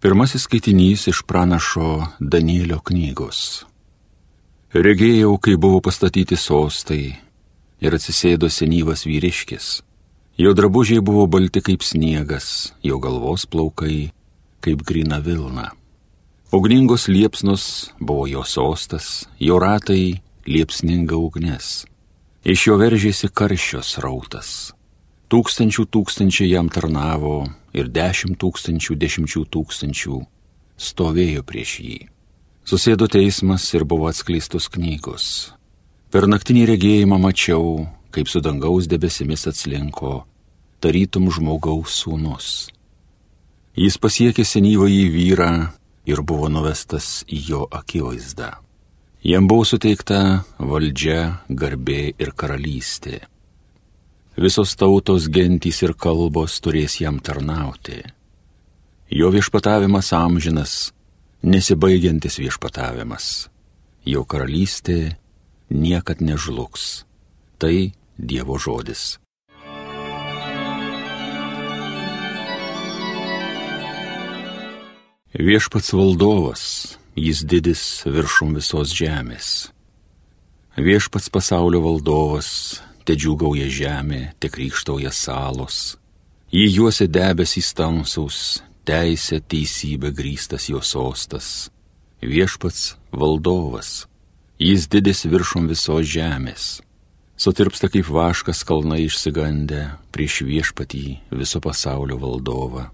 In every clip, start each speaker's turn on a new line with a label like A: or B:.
A: Pirmasis skaitinys iš pranašo Danielio knygos. Regėjau, kai buvo pastatyti sostai ir atsisėdo senyvas vyriškis. Jo drabužiai buvo balti kaip sniegas, jo galvos plaukai kaip grina vilna. Ugningos liepsnos buvo jo sostas, jo ratai liepsninga ugnes. Iš jo veržėsi karščios rautas. Tūkstančių tūkstančiai jam tarnavo ir dešimt tūkstančių dešimčių tūkstančių stovėjo prieš jį. Susėdo teismas ir buvo atskleistos knygos. Per naktinį regėjimą mačiau, kaip su dangaus debesimis atslinko, tarytum žmogaus sūnus. Jis pasiekė senyvąjį vyrą ir buvo nuvestas į jo akivaizdą. Jam buvo suteikta valdžia, garbė ir karalystė visos tautos gentys ir kalbos turės jam tarnauti. Jo viešpatavimas amžinas, nesibaigiantis viešpatavimas. Jo karalystė niekad nežlugs. Tai Dievo žodis. Viešpats valdovas, jis didis viršum visos žemės. Viešpats pasaulio valdovas, te džiūgauja žemė, te krikštauja salos. Į juose debesys tamsaus, teisė, teisybė grįstas jo sostas. Viešpats valdovas, jis didis viršum visos žemės. Sutirpsta kaip vaškas kalnai išsigandę prieš viešpatį viso pasaulio valdovą.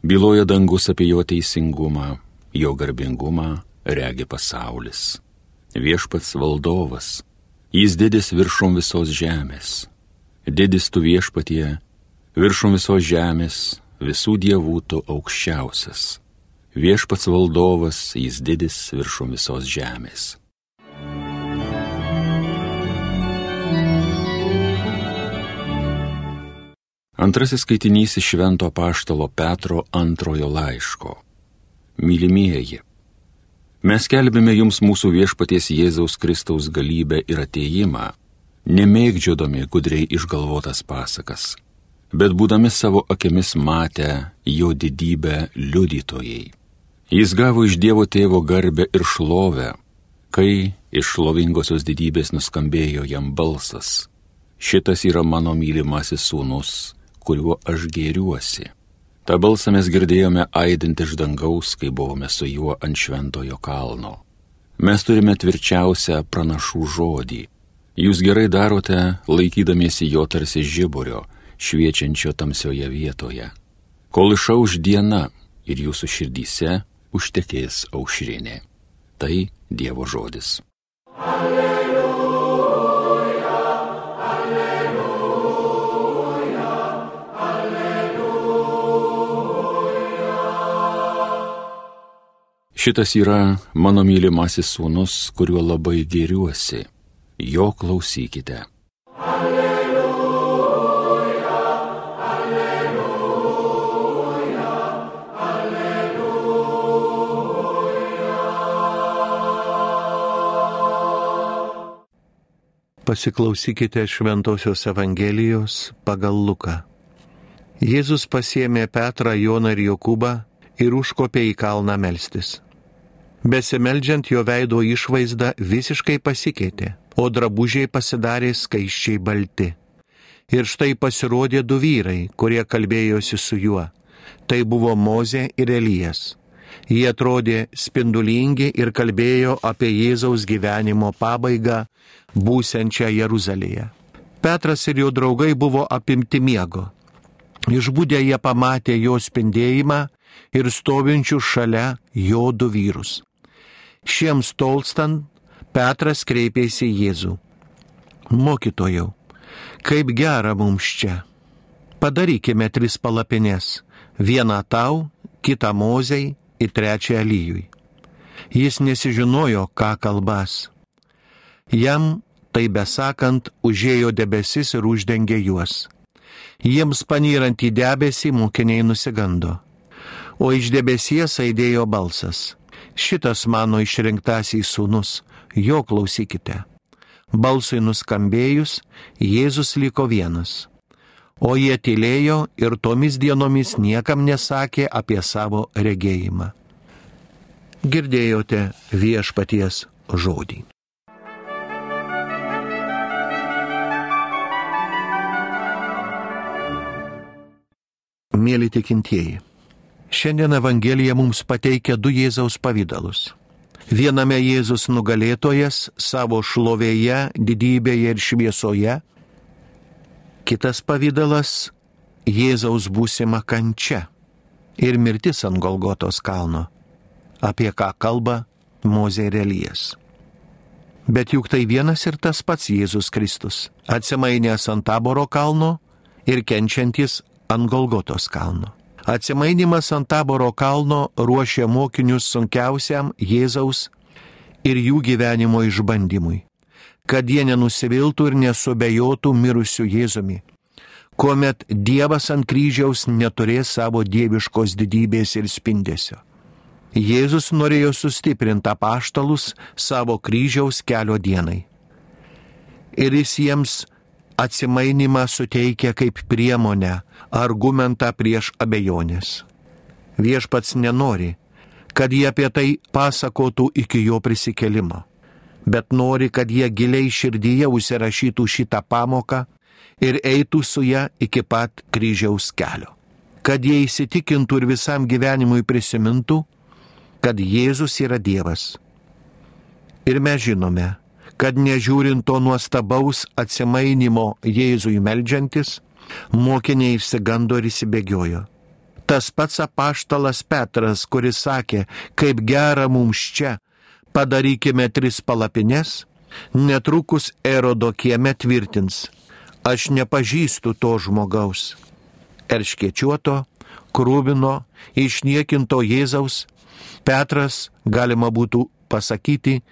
A: Byloja dangus apie jo teisingumą, jo garbingumą regi pasaulis. Viešpats valdovas, Jis didis viršum visos žemės. Didis tu viešpatie, viršum visos žemės, visų dievų tu aukščiausias. Viešpats valdovas, jis didis viršum visos žemės. Antrasis skaitinys iš Švento Paštalo Petro antrojo laiško. Mylimieji, Mes kelbėme jums mūsų viešpaties Jėzaus Kristaus galybę ir ateimą, nemėgdžiodami gudriai išgalvotas pasakas, bet būdami savo akimis matę jo didybę liudytojai. Jis gavo iš Dievo tėvo garbę ir šlovę, kai iš šlovingosios didybės nuskambėjo jam balsas. Šitas yra mano mylimasis sūnus, kuriuo aš gėriuosi. Ta balsą mes girdėjome aidint iš dangaus, kai buvome su juo ant šventojo kalno. Mes turime tvirčiausią pranašų žodį. Jūs gerai darote, laikydamiesi jo tarsi žiburio, šviečiančio tamsioje vietoje. Kol išauž diena ir jūsų širdyse užtekės aušrinė. Tai Dievo žodis. Alleluja. Šitas yra mano mylimasis sūnus, kuriuo labai gėriuosi. Jo klausykite. Alleluja, alleluja, alleluja.
B: Pasiklausykite Šventojios Evangelijos pagal Luką. Jėzus pasėmė Petrą, Joną ir Jokūbą ir užkopė į kalną melstis. Besimeldžiant jo veido išvaizda visiškai pasikeitė, o drabužiai pasidarė skaiščiai balti. Ir štai pasirodė du vyrai, kurie kalbėjosi su juo. Tai buvo Mozė ir Elijas. Jie atrodė spindulingi ir kalbėjo apie Jėzaus gyvenimo pabaigą būsiančią Jeruzalėje. Petras ir jo draugai buvo apimti miego. Išbūdę jie pamatė jo spindėjimą ir stovinčių šalia jo du vyrus. Šiems tolstant, Petras kreipėsi į Jėzų. Mokytojau, kaip gera mums čia. Padarykime tris palapinės - vieną tau, kitą mozei ir trečią Elyjui. Jis nesižinojo, ką kalbas. Jam, tai besakant, užėjo debesis ir uždengė juos. Jiems panyrant į debesį mokiniai nusigando. O iš debesies aidėjo balsas šitas mano išrinktasis sūnus, jo klausykite. Balsui nuskambėjus, Jėzus liko vienas. o jie tylėjo ir tomis dienomis niekam nesakė apie savo regėjimą. Girdėjote viešpaties žodį. Mėly tikintieji, šiandien Evangelija mums pateikia du Jėzaus pavydalus. Viename Jėzus nugalėtojas savo šlovėje, didybėje ir šviesoje, kitas pavydalas Jėzaus būsima kančia ir mirtis ant Golgotos kalno, apie ką kalba Mozė ir Elijas. Bet juk tai vienas ir tas pats Jėzus Kristus, atsimainęs ant taboro kalno ir kenčiantis ant Golgotos kalno. Atsimainimas ant taboro kalno ruošia mokinius sunkiausiam Jėzaus ir jų gyvenimo išbandymui, kad jie nenusiviltų ir nesubejotų mirusių Jėzumi, kuomet Dievas ant kryžiaus neturės savo dieviškos didybės ir spindesio. Jėzus norėjo sustiprinti apaštalus savo kryžiaus kelio dienai. Ir jis jiems atsimainimą suteikia kaip priemonę, argumentą prieš abejonės. Viešpats nenori, kad jie apie tai pasakotų iki jo prisikelimo, bet nori, kad jie giliai širdyje užsirašytų šitą pamoką ir eitų su ją iki pat kryžiaus kelio. Kad jie įsitikintų ir visam gyvenimui prisimintų, kad Jėzus yra Dievas. Ir mes žinome, kad nežiūrint to nuostabaus atsimainimo Jėzui melžiantis, mokiniai išsigando ir įsibėgiojo. Tas pats apaštalas Petras, kuris sakė, kaip gera mums čia, padarykime tris palapines, netrukus erodo kieme tvirtins, aš nepažįstu to žmogaus. Erškiečiuoto, krūvino, išniekinto Jėzaus, Petras, galima būtų pasakyti,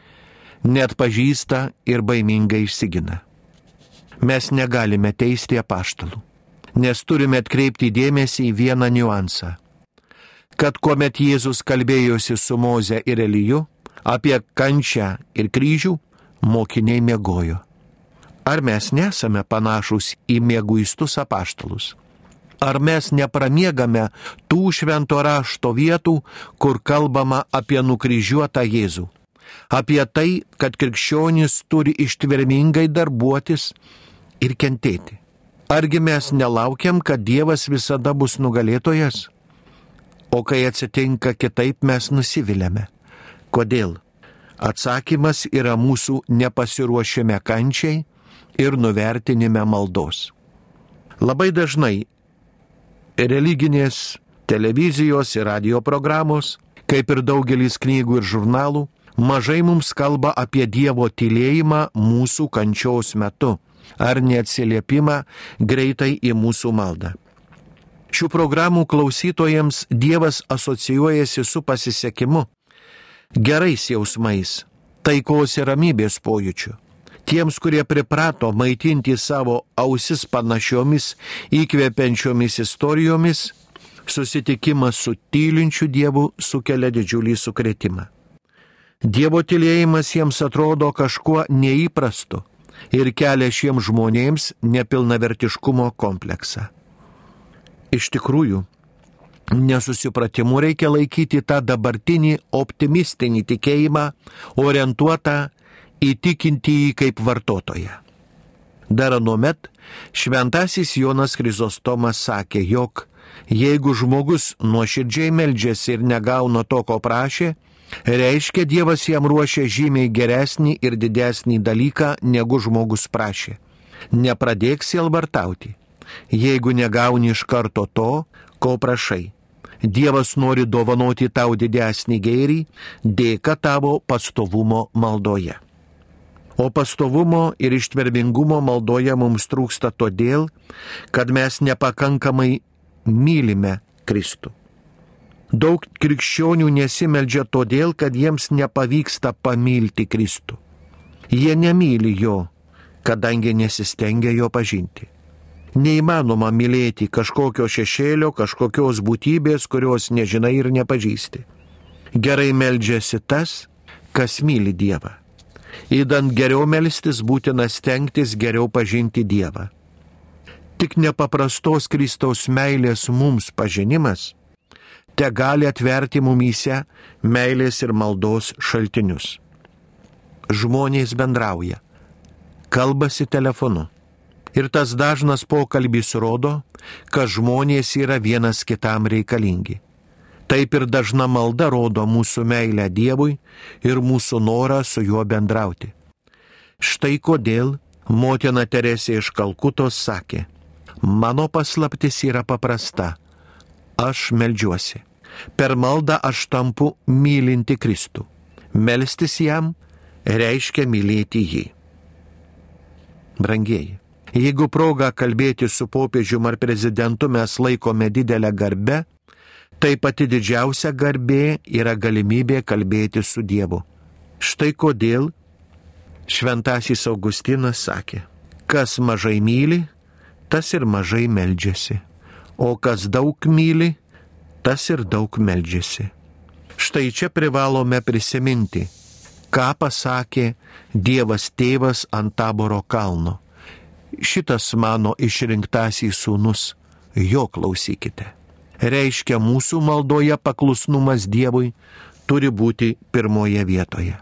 B: net pažįsta ir baimingai išsigina. Mes negalime teisti apaštalų, nes turime atkreipti dėmesį į vieną niuansą. Kad kuomet Jėzus kalbėjosi su Moze ir Eliju apie kančią ir kryžių, mokiniai mėgojo. Ar mes nesame panašus į mėguistus apaštalus? Ar mes nepramiegame tų švento rašto vietų, kur kalbama apie nukryžiuotą Jėzų? Apie tai, kad krikščionys turi ištvermingai darbuotis ir kentėti. Argi mes nelaukiam, kad Dievas visada bus nugalėtojas? O kai atsitinka kitaip, mes nusiviliame. Kodėl? Atsakymas yra mūsų nepasiruošime kančiai ir nuvertinime maldos. Labai dažnai religinės televizijos ir radio programos, kaip ir daugelis knygų ir žurnalų, mažai mums kalba apie Dievo tylėjimą mūsų kančios metu ar neatsiliepimą greitai į mūsų maldą. Šių programų klausytojams Dievas asocijuojasi su pasisekimu, gerais jausmais, taikos ir ramybės pojūčiu. Tiems, kurie priprato maitinti savo ausis panašiomis įkvepiančiomis istorijomis, susitikimas su tylinčiu Dievu sukelia didžiulį sukretimą. Dievo tylėjimas jiems atrodo kažkuo neįprastu ir kelia šiems žmonėms nepilnavertiškumo kompleksą. Iš tikrųjų, nesusipratimu reikia laikyti tą dabartinį optimistinį tikėjimą orientuotą įtikinti jį kaip vartotoją. Dar anuomet šventasis Jonas Krizostomas sakė, jog jeigu žmogus nuoširdžiai meldžiasi ir negauna to, ko prašė, Reiškia, Dievas jam ruošia žymiai geresnį ir didesnį dalyką, negu žmogus prašė. Nepradėk sielvartauti, jeigu negauni iš karto to, ko prašai. Dievas nori dovanoti tau didesnį gėrį dėka tavo pastovumo maldoje. O pastovumo ir ištvermingumo maldoje mums trūksta todėl, kad mes nepakankamai mylime Kristų. Daug krikščionių nesimeldžia todėl, kad jiems nepavyksta pamilti Kristų. Jie nemyli jo, kadangi nesistengia jo pažinti. Neįmanoma mylėti kažkokio šešėlio, kažkokios būtybės, kurios nežinai ir nepažįsti. Gerai meldžiasi tas, kas myli Dievą. Įdant geriau melstis būtina stengtis geriau pažinti Dievą. Tik nepaprastos Kristaus meilės mums pažinimas te gali atverti mumyse meilės ir maldos šaltinius. Žmonės bendrauja, kalbasi telefonu. Ir tas dažnas pokalbis rodo, kad žmonės yra vienas kitam reikalingi. Taip ir dažna malda rodo mūsų meilę Dievui ir mūsų norą su juo bendrauti. Štai kodėl motina Teresė iš Kalkutos sakė, mano paslaptis yra paprasta, aš melžiuosi. Per maldą aš tampu mylinti Kristų. Melstis jam reiškia mylėti jį. Brangieji, jeigu progą kalbėti su popiežiumi ar prezidentu mes laikome didelę garbę, tai pati didžiausia garbė yra galimybė kalbėti su Dievu. Štai kodėl šventasis Augustinas sakė, kas mažai myli, tas ir mažai meldžiasi, o kas daug myli, tas ir daug meldžiasi. Štai čia privalome prisiminti, ką pasakė Dievas tėvas ant taboro kalno. Šitas mano išrinktasis sūnus, jo klausykite. Reiškia, mūsų maldoje paklusnumas Dievui turi būti pirmoje vietoje.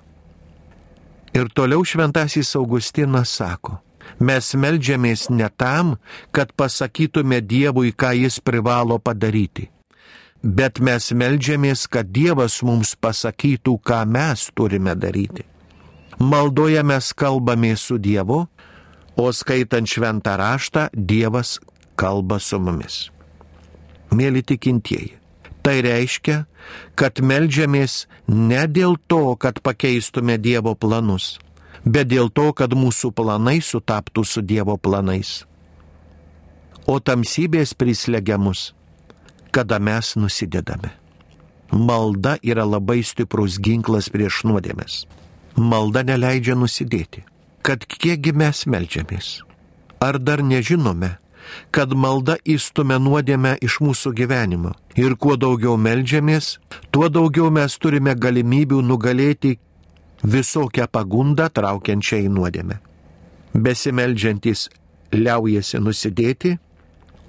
B: Ir toliau šventasis Augustinas sako, mes melžiamės ne tam, kad pasakytume Dievui, ką jis privalo padaryti, bet mes melžiamės, kad Dievas mums pasakytų, ką mes turime daryti. Maldoje mes kalbame su Dievu, o skaitant šventą raštą, Dievas kalba su mumis. Mėly tikintieji, tai reiškia, kad melžiamės ne dėl to, kad pakeistume Dievo planus, bet dėl to, kad mūsų planai sutaptų su Dievo planais. O tamsybės prislegia mus kada mes nusidedame. Malda yra labai stiprus ginklas prieš nuodėmės. Malda neleidžia nusidėti. Kad kiekgi mes melžiamės? Ar dar nežinome, kad malda įstumia nuodėmę iš mūsų gyvenimo? Ir kuo daugiau melžiamės, tuo daugiau mes turime galimybių nugalėti visokią pagundą traukiančią į nuodėmę. Besimeldžiantis liaujasi nusidėti,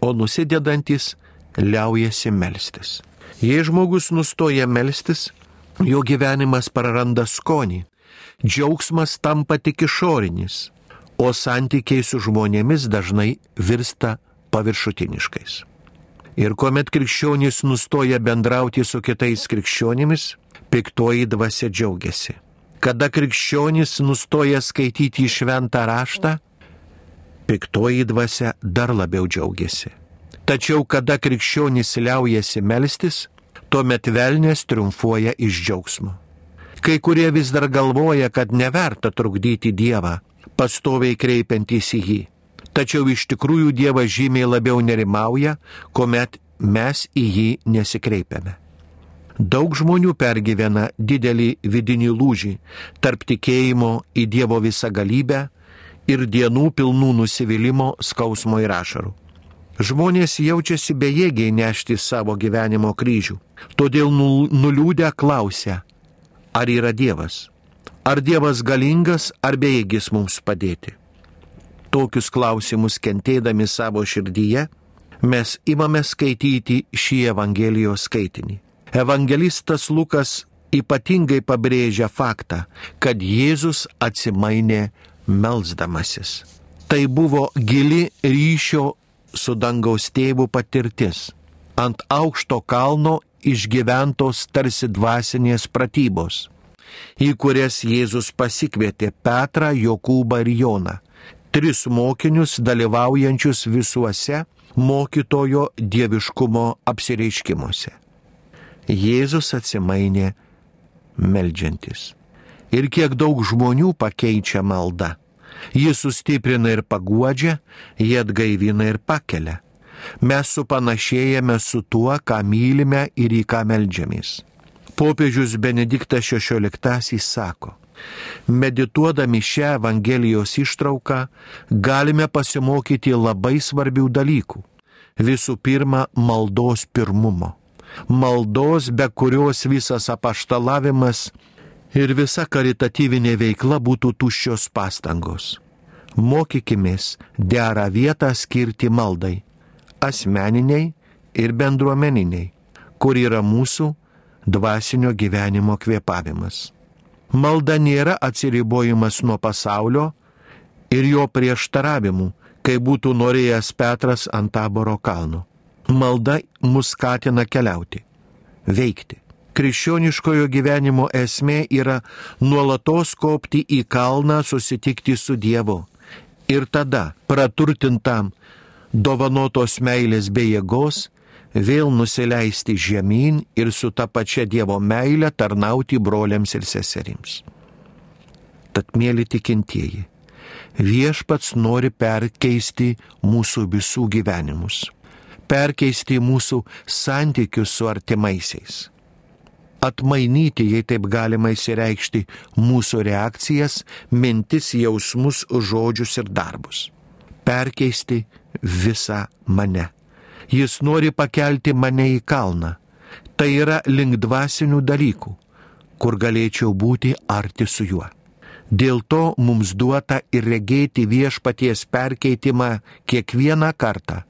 B: o nusidėdantis liaujasi melstis. Jei žmogus nustoja melstis, jo gyvenimas praranda skonį, džiaugsmas tampa tik išorinis, o santykiai su žmonėmis dažnai virsta paviršutiniškais. Ir kuomet krikščionys nustoja bendrauti su kitais krikščionimis, piktoji dvasia džiaugiasi. Kada krikščionys nustoja skaityti šventą raštą, piktoji dvasia dar labiau džiaugiasi. Tačiau kada krikščionys liaujasi melstis, tuomet velnės triumfuoja iš džiaugsmo. Kai kurie vis dar galvoja, kad neverta trukdyti Dievą, pastoviai kreipiantys į jį. Tačiau iš tikrųjų Dievas žymiai labiau nerimauja, kuomet mes į jį nesikreipiame. Daug žmonių pergyvena didelį vidinį lūžį tarp tikėjimo į Dievo visą galybę ir dienų pilnų nusivylimų, skausmo ir ašarų. Žmonės jaučiasi bejėgiai nešti savo gyvenimo kryžių. Todėl nuliūdę klausia, ar yra Dievas? Ar Dievas galingas, ar bejėgis mums padėti? Tokius klausimus kentėdami savo širdyje, mes imame skaityti šį Evangelijos skaitinį. Evangelistas Lukas ypatingai pabrėžia faktą, kad Jėzus atsimainė melzdamasis. Tai buvo gili ryšio su dangaus tėvų patirtis. Ant aukšto kalno išgyventos tarsi dvasinės pratybos, į kurias Jėzus pasikvietė Petrą, Jokūbą ir Joną, tris mokinius dalyvaujančius visuose mokytojo dieviškumo apsireiškimuose. Jėzus atsimainė meldžiantis. Ir kiek daug žmonių pakeičia maldą Jį sustiprina ir paguodžia, jį atgaivina ir pakelia. Mes supanašėjame su tuo, ką mylime ir į ką melžiamės. Popiežius Benediktas XVI sako, medituodami šią Evangelijos ištrauką galime pasimokyti labai svarbių dalykų. Visų pirma, maldos pirmumo. Maldos, be kurios visas apaštalavimas ir visa karitatyvinė veikla būtų tuščios pastangos. Mokykimės derą vietą skirti maldai - asmeniniai ir bendruomeniniai, kur yra mūsų dvasinio gyvenimo kvėpavimas. Malda nėra atsiribojimas nuo pasaulio ir jo prieštaravimų, kai būtų norėjęs Petras ant taboro kalno. Malda mus skatina keliauti, veikti. Krikščioniškojo gyvenimo esmė yra nuolatos kopti į kalną susitikti su Dievu. Ir tada, praturtintam dovanotos meilės bei jėgos, vėl nusileisti žemyn ir su ta pačia Dievo meile tarnauti broliams ir seserims. Tad, mėly tikintieji, viešpats nori perkeisti mūsų visų gyvenimus, perkeisti mūsų santykius su artimaisiais, atmainyti, jei taip galima įsireikšti, mūsų reakcijas, mintis, jausmus, žodžius ir darbus, perkeisti visą mane Jis nori pakelti mane į kalną. Tai yra link dvasinių dalykų, kur galėčiau būti arti su juo. Dėl to mums duota ir regėti viešpaties perkeitimą kiekvieną kartą,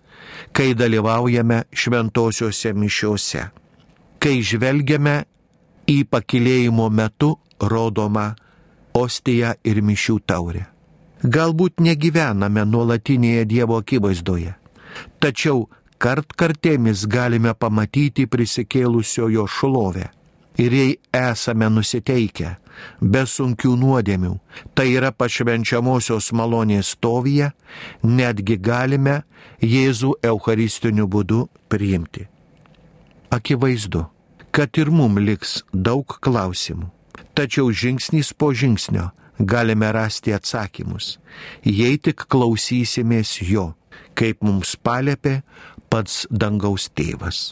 B: kai dalyvaujame šventosiuose mišiuose, kai žvelgiame į pakilėjimo metu rodomą ostiją ir mišių taurę. Galbūt negyvename nuolatinėje Dievo akivaizdoje, tačiau kartkartėmis galime pamatyti prisikėlusiojo šlovę. Ir jei esame nusiteikę, be sunkių nuodėmių, tai yra pašvenčiamosios malonės stovyje, netgi galime Jėzų eucharistiniu būdu priimti. Akivaizdu, kad ir mum liks daug klausimų, tačiau žingsnis po žingsnio galime rasti atsakymus, jei tik klausysimės jo, kaip mums palėpė pats dangaus tėvas.